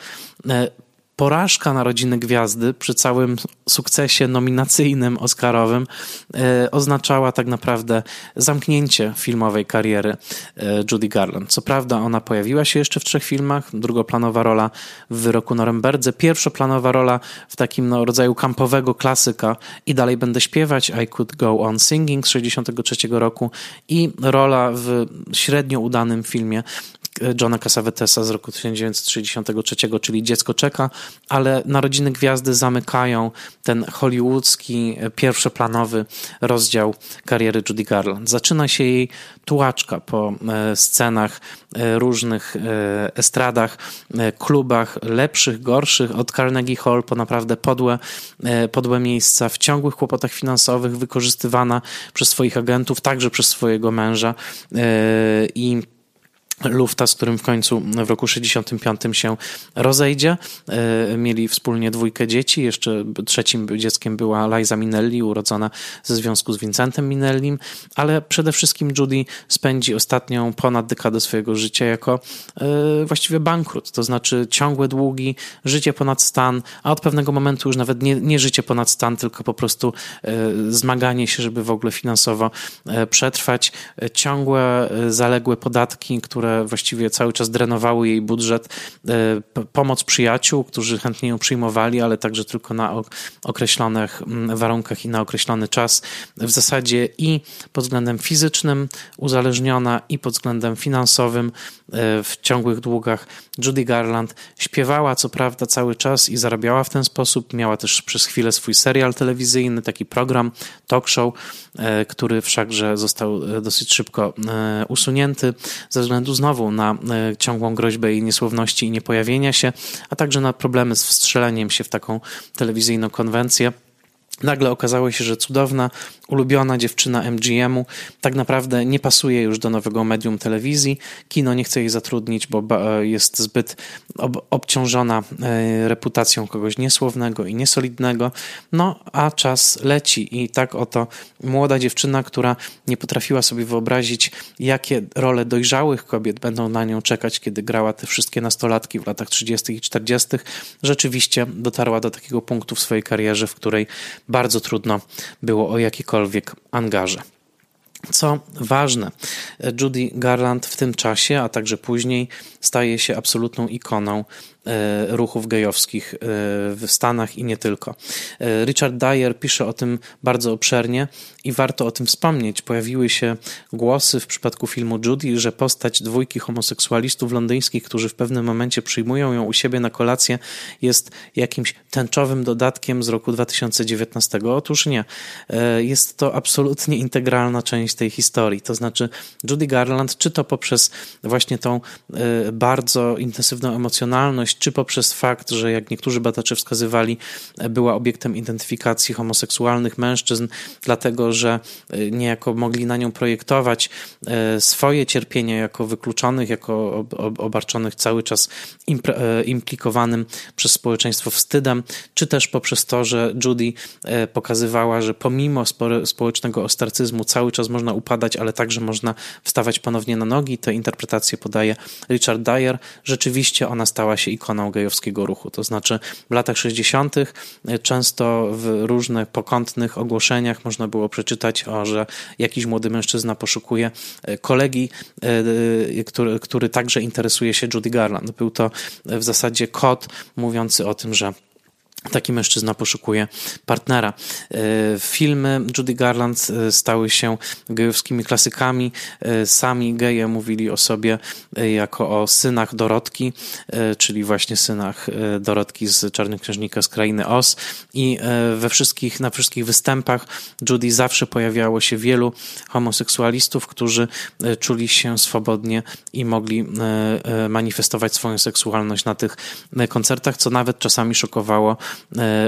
porażka Narodziny Gwiazdy przy całym sukcesie nominacyjnym Oscarowym e, oznaczała tak naprawdę zamknięcie filmowej kariery e, Judy Garland. Co prawda ona pojawiła się jeszcze w trzech filmach, drugoplanowa rola w Wyroku Noremberdze, pierwszoplanowa rola w takim no, rodzaju kampowego klasyka i dalej będę śpiewać I Could Go On Singing z 63 roku i rola w średnio udanym filmie Johna Cassavetesa z roku 1963, czyli Dziecko czeka, ale Narodziny Gwiazdy zamykają ten hollywoodzki, pierwszoplanowy rozdział kariery Judy Garland. Zaczyna się jej tułaczka po e, scenach, e, różnych e, estradach, klubach lepszych, gorszych, od Carnegie Hall po naprawdę podłe, podłe miejsca, w ciągłych kłopotach finansowych, wykorzystywana przez swoich agentów, także przez swojego męża i Lufta, z którym w końcu w roku 65 się rozejdzie. E, mieli wspólnie dwójkę dzieci. Jeszcze trzecim dzieckiem była Liza Minelli, urodzona ze związku z Vincentem Minellim, ale przede wszystkim Judy spędzi ostatnią ponad dekadę swojego życia jako e, właściwie bankrut, to znaczy ciągłe długi, życie ponad stan, a od pewnego momentu już nawet nie, nie życie ponad stan, tylko po prostu e, zmaganie się, żeby w ogóle finansowo przetrwać. Ciągłe, zaległe podatki, które które właściwie cały czas drenowały jej budżet, pomoc przyjaciół, którzy chętnie ją przyjmowali, ale także tylko na określonych mm, warunkach i na określony czas. W zasadzie i pod względem fizycznym uzależniona, i pod względem finansowym w ciągłych długach. Judy Garland śpiewała co prawda cały czas i zarabiała w ten sposób. Miała też przez chwilę swój serial telewizyjny, taki program, talk show, e, który wszakże został e, dosyć szybko e, usunięty ze względu znowu na ciągłą groźbę jej niesłowności i niepojawienia się, a także na problemy z wstrzeleniem się w taką telewizyjną konwencję. Nagle okazało się, że cudowna, ulubiona dziewczyna MGM-u tak naprawdę nie pasuje już do nowego medium telewizji. Kino nie chce jej zatrudnić, bo jest zbyt ob obciążona e, reputacją kogoś niesłownego i niesolidnego. No, a czas leci i tak oto młoda dziewczyna, która nie potrafiła sobie wyobrazić, jakie role dojrzałych kobiet będą na nią czekać, kiedy grała te wszystkie nastolatki w latach 30. i 40., rzeczywiście dotarła do takiego punktu w swojej karierze, w której bardzo trudno było o jakikolwiek angaże. Co ważne, Judy Garland w tym czasie, a także później, staje się absolutną ikoną ruchów gejowskich e, w Stanach i nie tylko. E, Richard Dyer pisze o tym bardzo obszernie i warto o tym wspomnieć. Pojawiły się głosy w przypadku filmu Judy, że postać dwójki homoseksualistów londyńskich, którzy w pewnym momencie przyjmują ją u siebie na kolację, jest jakimś tęczowym dodatkiem z roku 2019. Otóż nie. Jest to absolutnie integralna część tej historii. To znaczy, Judy Garland, czy to poprzez właśnie tą bardzo intensywną emocjonalność, czy poprzez fakt, że jak niektórzy badacze wskazywali, była obiektem identyfikacji homoseksualnych mężczyzn, dlatego że e, niejako mogli na nią projektować e, swoje cierpienia jako wykluczonych, jako obarczonych cały czas e, implikowanym przez społeczeństwo wstydem, czy też poprzez to, że Judy pokazywała, że pomimo społecznego ostracyzmu cały czas można upadać, ale także można wstawać ponownie na nogi. Te interpretacje podaje Richard Dyer. Rzeczywiście ona stała się ikoną gejowskiego ruchu. To znaczy w latach 60. E, często w różnych pokątnych ogłoszeniach można było przeczytać, o, że jakiś młody mężczyzna poszukuje e, kolegi, e, który, który także interesuje się Judy Garland. Był to w zasadzie kod mówiący o tym, że Taki mężczyzna poszukuje partnera. E, filmy Judy Garland e, stały się gejowskimi klasykami. E, sami geje mówili o sobie jako o synach Dorotki, czyli właśnie synach Dorotki z Czarnoksiężnika z Krainy Os. I we wszystkich, na wszystkich występach Judy zawsze pojawiało się wielu homoseksualistów, którzy czuli się swobodnie i mogli manifestować swoją seksualność na tych koncertach, co nawet czasami szokowało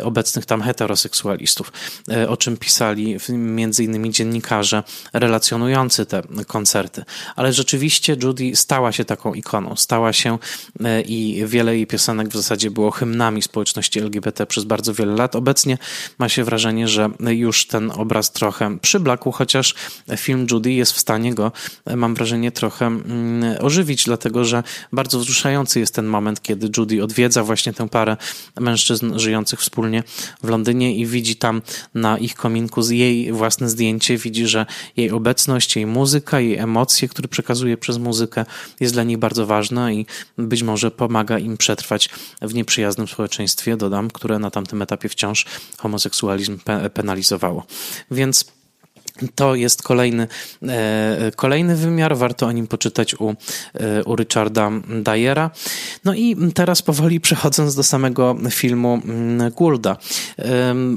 obecnych tam heteroseksualistów, e, o czym pisali między innymi dziennikarze relacjonujący te koncerty. Ale rzeczywiście Judy stała się taką ikoną, stała się e, i wiele jej piosenek w zasadzie było hymnami społeczności LGBT przez bardzo wiele lat. Obecnie ma się wrażenie, że już ten obraz trochę przyblakł, chociaż film Judy jest w stanie go, mam wrażenie, trochę mm, ożywić, dlatego że bardzo wzruszający jest ten moment, kiedy Judy odwiedza właśnie tę parę mężczyzn żyjących wspólnie w Londynie i widzi tam na ich kominku jej własne zdjęcie, widzi, że jej obecność, jej muzyka, jej emocje, które przekazuje przez muzykę jest dla nich bardzo ważna i być może pomaga im przetrwać w nieprzyjaznym społeczeństwie, dodam, które na tamtym etapie wciąż homoseksualizm penalizowało. Więc to jest kolejny, e, kolejny wymiar, warto o nim poczytać u, e, u Richarda Dyera. No i teraz powoli przechodząc do samego filmu mm, Goulda.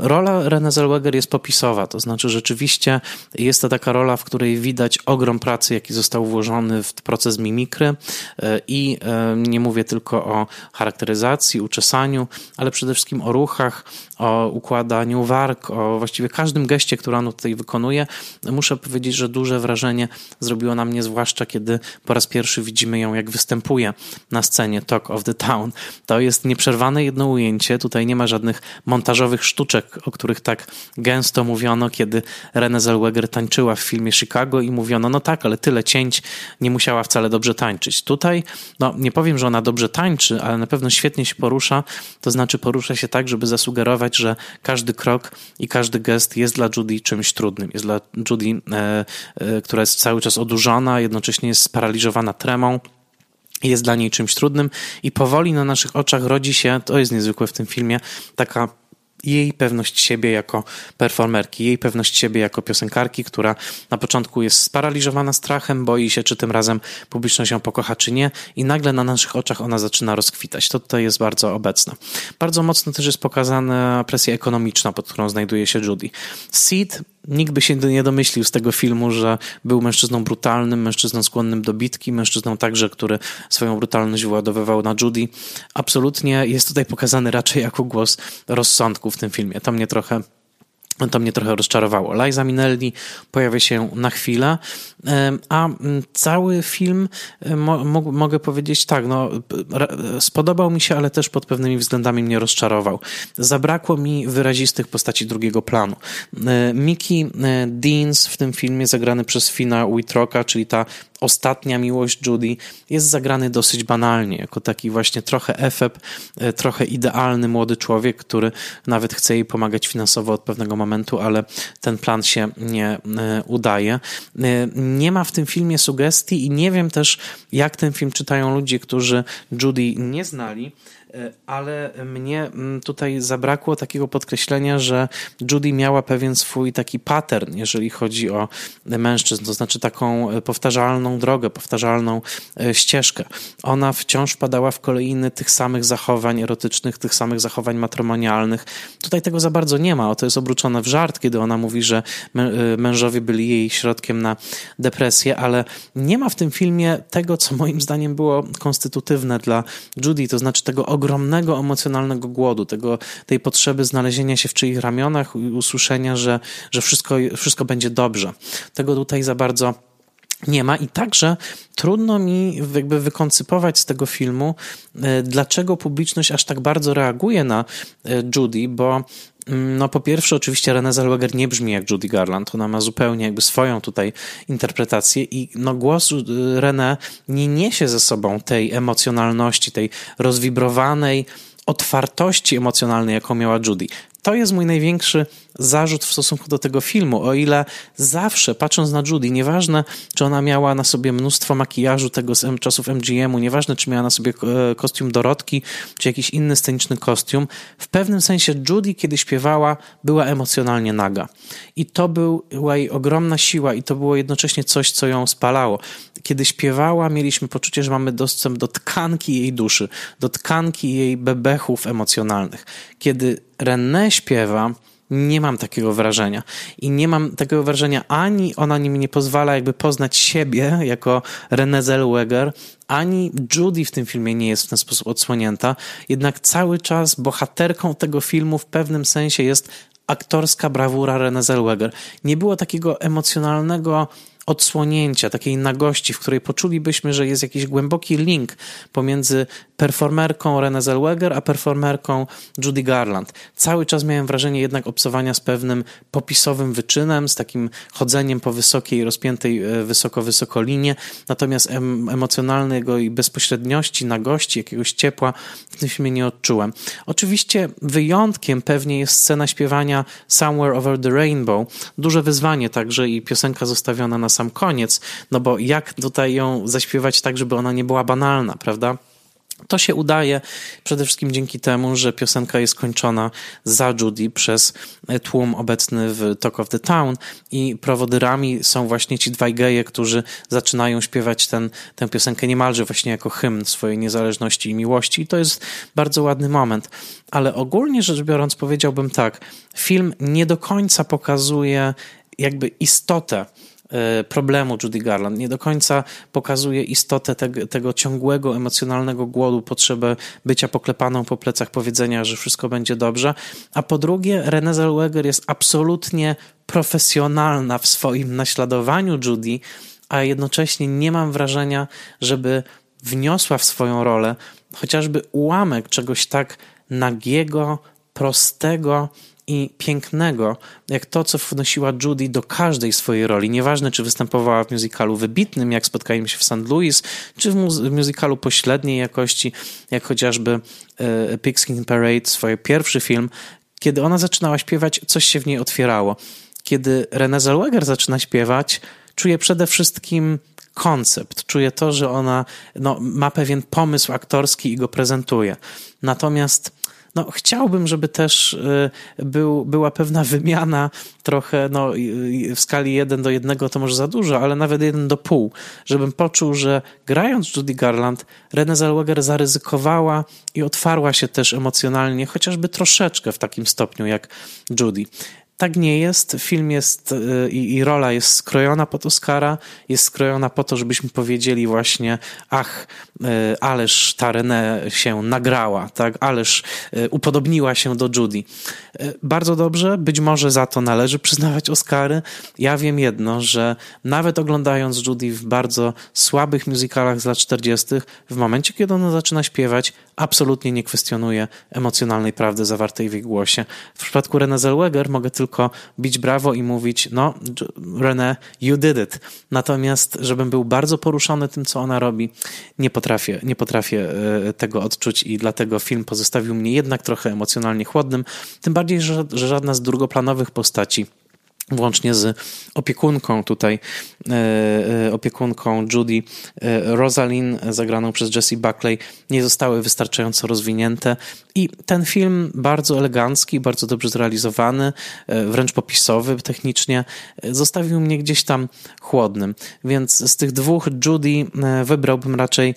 Rola Renée Zellweger jest popisowa, to znaczy rzeczywiście jest to taka rola, w której widać ogrom pracy, jaki został włożony w proces mimikry e, i nie mówię tylko o charakteryzacji, uczesaniu, ale przede wszystkim o ruchach, o układaniu warg, o właściwie każdym geście, który on tutaj wykonuje. Muszę powiedzieć, że duże wrażenie zrobiło na mnie, zwłaszcza kiedy po raz pierwszy widzimy ją, jak występuje na scenie Talk of the Town. To jest nieprzerwane jedno ujęcie, tutaj nie ma żadnych montażowych sztuczek, o których tak gęsto mówiono, kiedy Renée Zellweger tańczyła w filmie Chicago i mówiono, no tak, ale tyle cięć, nie musiała wcale dobrze tańczyć. Tutaj, no nie powiem, że ona dobrze tańczy, ale na pewno świetnie się porusza, to znaczy porusza się tak, żeby zasugerować, że każdy krok i każdy gest jest dla Judy czymś trudnym, jest dla Judy, która jest cały czas odurzona, jednocześnie jest sparaliżowana tremą jest dla niej czymś trudnym i powoli na naszych oczach rodzi się, to jest niezwykłe w tym filmie, taka jej pewność siebie jako performerki, jej pewność siebie jako piosenkarki, która na początku jest sparaliżowana strachem, boi się, czy tym razem publiczność ją pokocha, czy nie, i nagle na naszych oczach ona zaczyna rozkwitać. To tutaj jest bardzo obecne. Bardzo mocno też jest pokazana presja ekonomiczna, pod którą znajduje się Judy. Seed nikt by się nie domyślił z tego filmu, że był mężczyzną brutalnym, mężczyzną skłonnym do bitki, mężczyzną także, który swoją brutalność wyładowywał na Judy. Absolutnie jest tutaj pokazany raczej jako głos rozsądku w tym filmie. To mnie trochę to mnie trochę rozczarowało. Liza Minnelli pojawia się na chwilę, a cały film, mo mogę powiedzieć tak, no, spodobał mi się, ale też pod pewnymi względami mnie rozczarował. Zabrakło mi wyrazistych postaci drugiego planu. Mickey Deans w tym filmie, zagrany przez Fina Whitrocka, czyli ta ostatnia miłość Judy jest zagrany dosyć banalnie, jako taki właśnie trochę efeb, e, trochę idealny młody człowiek, który nawet chce jej pomagać finansowo od pewnego momentu, ale ten plan się nie e, udaje. Nie ma w tym filmie sugestii i nie wiem też, jak ten film czytają ludzie, którzy Judy nie znali. E, ale mnie mm, tutaj zabrakło takiego podkreślenia, że Judy miała pewien swój taki pattern, jeżeli chodzi o mężczyzn, to znaczy taką e, powtarzalną drogę, powtarzalną e, ścieżkę. Ona wciąż wpadała w kolejny tych samych zachowań erotycznych, tych samych zachowań matrymonialnych. Tutaj tego za bardzo nie ma. O to jest obrócone w żart, kiedy ona mówi, że mężowie byli jej środkiem na depresję, ale nie ma w tym filmie tego, co moim zdaniem było konstytutywne dla Judy, to znaczy tego ogromnego ogromnego emocjonalnego głodu, tego, tej potrzeby znalezienia się w czyich ramionach i usłyszenia, że, że wszystko, wszystko będzie dobrze. Tego tutaj za bardzo nie ma i także trudno mi jakby wykoncypować z tego filmu, e, dlaczego publiczność aż tak bardzo reaguje na e, Judy, bo no po pierwsze oczywiście Renée Zellweger nie brzmi jak Judy Garland, ona ma zupełnie jakby swoją tutaj interpretację i no głos e, Renée nie niesie ze sobą tej emocjonalności, tej rozwibrowanej otwartości emocjonalnej, jaką miała Judy. To jest mój największy zarzut w stosunku do tego filmu. O ile zawsze, patrząc na Judy, nieważne, czy ona miała na sobie mnóstwo makijażu tego z czasów MGM-u, nieważne, czy miała na sobie e, kostium Dorotki, czy jakiś inny sceniczny kostium, w pewnym sensie Judy, kiedy śpiewała, była emocjonalnie naga. I to była jej ogromna siła i to było jednocześnie coś, co ją spalało. Kiedy śpiewała, mieliśmy poczucie, że mamy dostęp do tkanki jej duszy, do tkanki jej bebechów emocjonalnych. Kiedy René śpiewa, nie mam takiego wrażenia. I nie mam takiego wrażenia ani ona mi nie pozwala jakby poznać siebie jako Renée Zellweger, ani Judy w tym filmie nie jest w ten sposób odsłonięta. Jednak cały czas bohaterką tego filmu w pewnym sensie jest aktorska brawura Renée Zellweger. Nie było takiego emocjonalnego odsłonięcia, takiej nagości, w której poczulibyśmy, że jest jakiś głęboki link pomiędzy performerką Renée Zellweger a performerką Judy Garland. Cały czas miałem wrażenie jednak obsowania z pewnym popisowym wyczynem, z takim chodzeniem po wysokiej, rozpiętej e, wysoko, wysoko linie, natomiast em, emocjonalnego i bezpośredniości, nagości, jakiegoś ciepła w tym filmie nie odczułem. Oczywiście wyjątkiem pewnie jest scena śpiewania Somewhere Over the Rainbow. Duże wyzwanie także i piosenka zostawiona na sam koniec, no bo jak tutaj ją zaśpiewać tak, żeby ona nie była banalna, prawda? To się udaje przede wszystkim dzięki temu, że piosenka jest kończona za Judy przez tłum obecny w Talk of the Town i prowodyrami są właśnie ci dwaj geje, którzy zaczynają śpiewać ten, tę piosenkę niemalże właśnie jako hymn swojej niezależności i miłości i to jest bardzo ładny moment. Ale ogólnie rzecz biorąc powiedziałbym tak, film nie do końca pokazuje jakby istotę problemu Judy Garland. Nie do końca pokazuje istotę tego, tego ciągłego emocjonalnego głodu, potrzebę bycia poklepaną po plecach, powiedzenia, że wszystko będzie dobrze. A po drugie, Renée Zellweger jest absolutnie profesjonalna w swoim naśladowaniu Judy, a jednocześnie nie mam wrażenia, żeby wniosła w swoją rolę chociażby ułamek czegoś tak nagiego, prostego, i pięknego, jak to, co wnosiła Judy do każdej swojej roli. Nieważne, czy występowała w musicalu wybitnym, jak spotkajmy się w St. Louis, czy w, w musicalu pośredniej jakości, jak chociażby e, Pigskin Parade, swój pierwszy film. Kiedy ona zaczynała śpiewać, coś się w niej otwierało. kiedy Renée Zellweger zaczyna śpiewać, czuję przede wszystkim koncept, czuję to, że ona no, ma pewien pomysł aktorski i go prezentuje. Natomiast no, chciałbym, żeby też y, był, była pewna wymiana trochę, no, w skali 1 do 1 to może za dużo, ale nawet 1 do pół, żebym poczuł, że grając Judy Garland, Renée Zellweger zaryzykowała i otwarła się też emocjonalnie, chociażby troszeczkę w takim stopniu jak Judy tak nie jest. Film jest y, i, i, rola jest skrojona pod Oscara, jest skrojona po to, żebyśmy powiedzieli właśnie, ach, y, ależ ta René się nagrała, tak, ależ y, upodobniła się do Judy. Bardzo dobrze, być może za to należy przyznawać Oscary. Ja wiem jedno, że nawet oglądając Judy w bardzo słabych musicalach z lat 40., w momencie, kiedy ona zaczyna śpiewać, absolutnie nie kwestionuje emocjonalnej prawdy zawartej w jej głosie. W przypadku Renée Zellweger mogę tylko tylko bić brawo i mówić, no, René, you did it. Natomiast, żebym był bardzo poruszony tym, co ona robi, nie potrafię, nie potrafię e, tego odczuć i dlatego film pozostawił mnie jednak trochę emocjonalnie chłodnym. Tym bardziej, że, że żadna z drugoplanowych postaci włącznie z opiekunką tutaj, e, e, opiekunką Judy, e, Rosalind, zagraną przez Jessie Buckley, nie zostały wystarczająco rozwinięte. I ten film bardzo elegancki, bardzo dobrze zrealizowany, wręcz popisowy technicznie, zostawił mnie gdzieś tam chłodnym. Więc z tych dwóch Judy wybrałbym raczej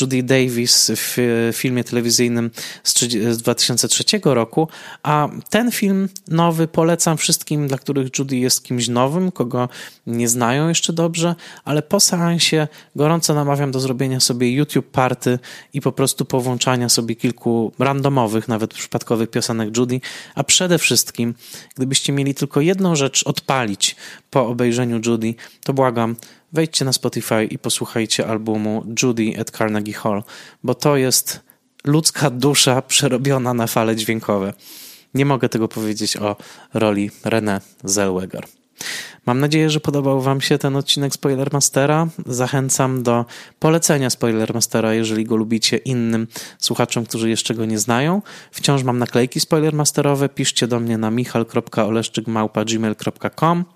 Judy Davis w filmie telewizyjnym z 2003 roku, a ten film nowy polecam wszystkim, dla których Judy Judy jest kimś nowym, kogo nie znają jeszcze dobrze, ale po seansie gorąco namawiam do zrobienia sobie YouTube party i po prostu powłączania sobie kilku randomowych, nawet przypadkowych piosenek Judy, a przede wszystkim, gdybyście mieli tylko jedną rzecz odpalić po obejrzeniu Judy, to błagam, wejdźcie na Spotify i posłuchajcie albumu Judy at Carnegie Hall, bo to jest ludzka dusza przerobiona na fale dźwiękowe. Nie mogę tego powiedzieć o roli René Zellweger. Mam nadzieję, że podobał Wam się ten odcinek Spoilermastera. Zachęcam do polecenia Spoilermastera, jeżeli go lubicie innym słuchaczom, którzy jeszcze go nie znają. Wciąż mam naklejki spoilermasterowe. Piszcie do mnie na michal.oleszczykmałpa.gmail.com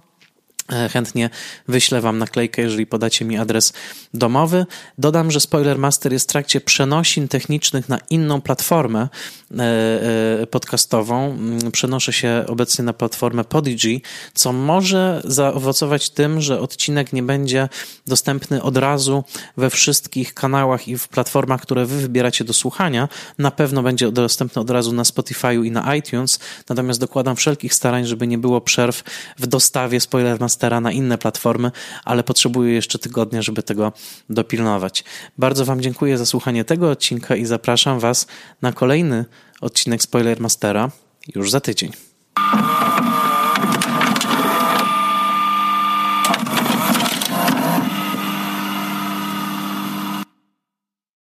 chętnie wyślę Wam naklejkę, jeżeli podacie mi adres domowy. Dodam, że Spoiler Master jest w trakcie przenosin technicznych na inną platformę e, e, podcastową. Mm, przenoszę się obecnie na platformę Podigy, co może zaowocować tym, że odcinek nie będzie dostępny od razu we wszystkich kanałach i w platformach, które Wy wybieracie do słuchania. Na pewno będzie dostępny od razu na Spotify'u i na iTunes, natomiast dokładam wszelkich starań, żeby nie było przerw w dostawie Spoiler Master Na inne platformy, ale potrzebuję jeszcze tygodnia, żeby tego dopilnować. Bardzo Wam dziękuję za słuchanie tego odcinka i zapraszam Was na kolejny odcinek Spoiler Mastera już za tydzień.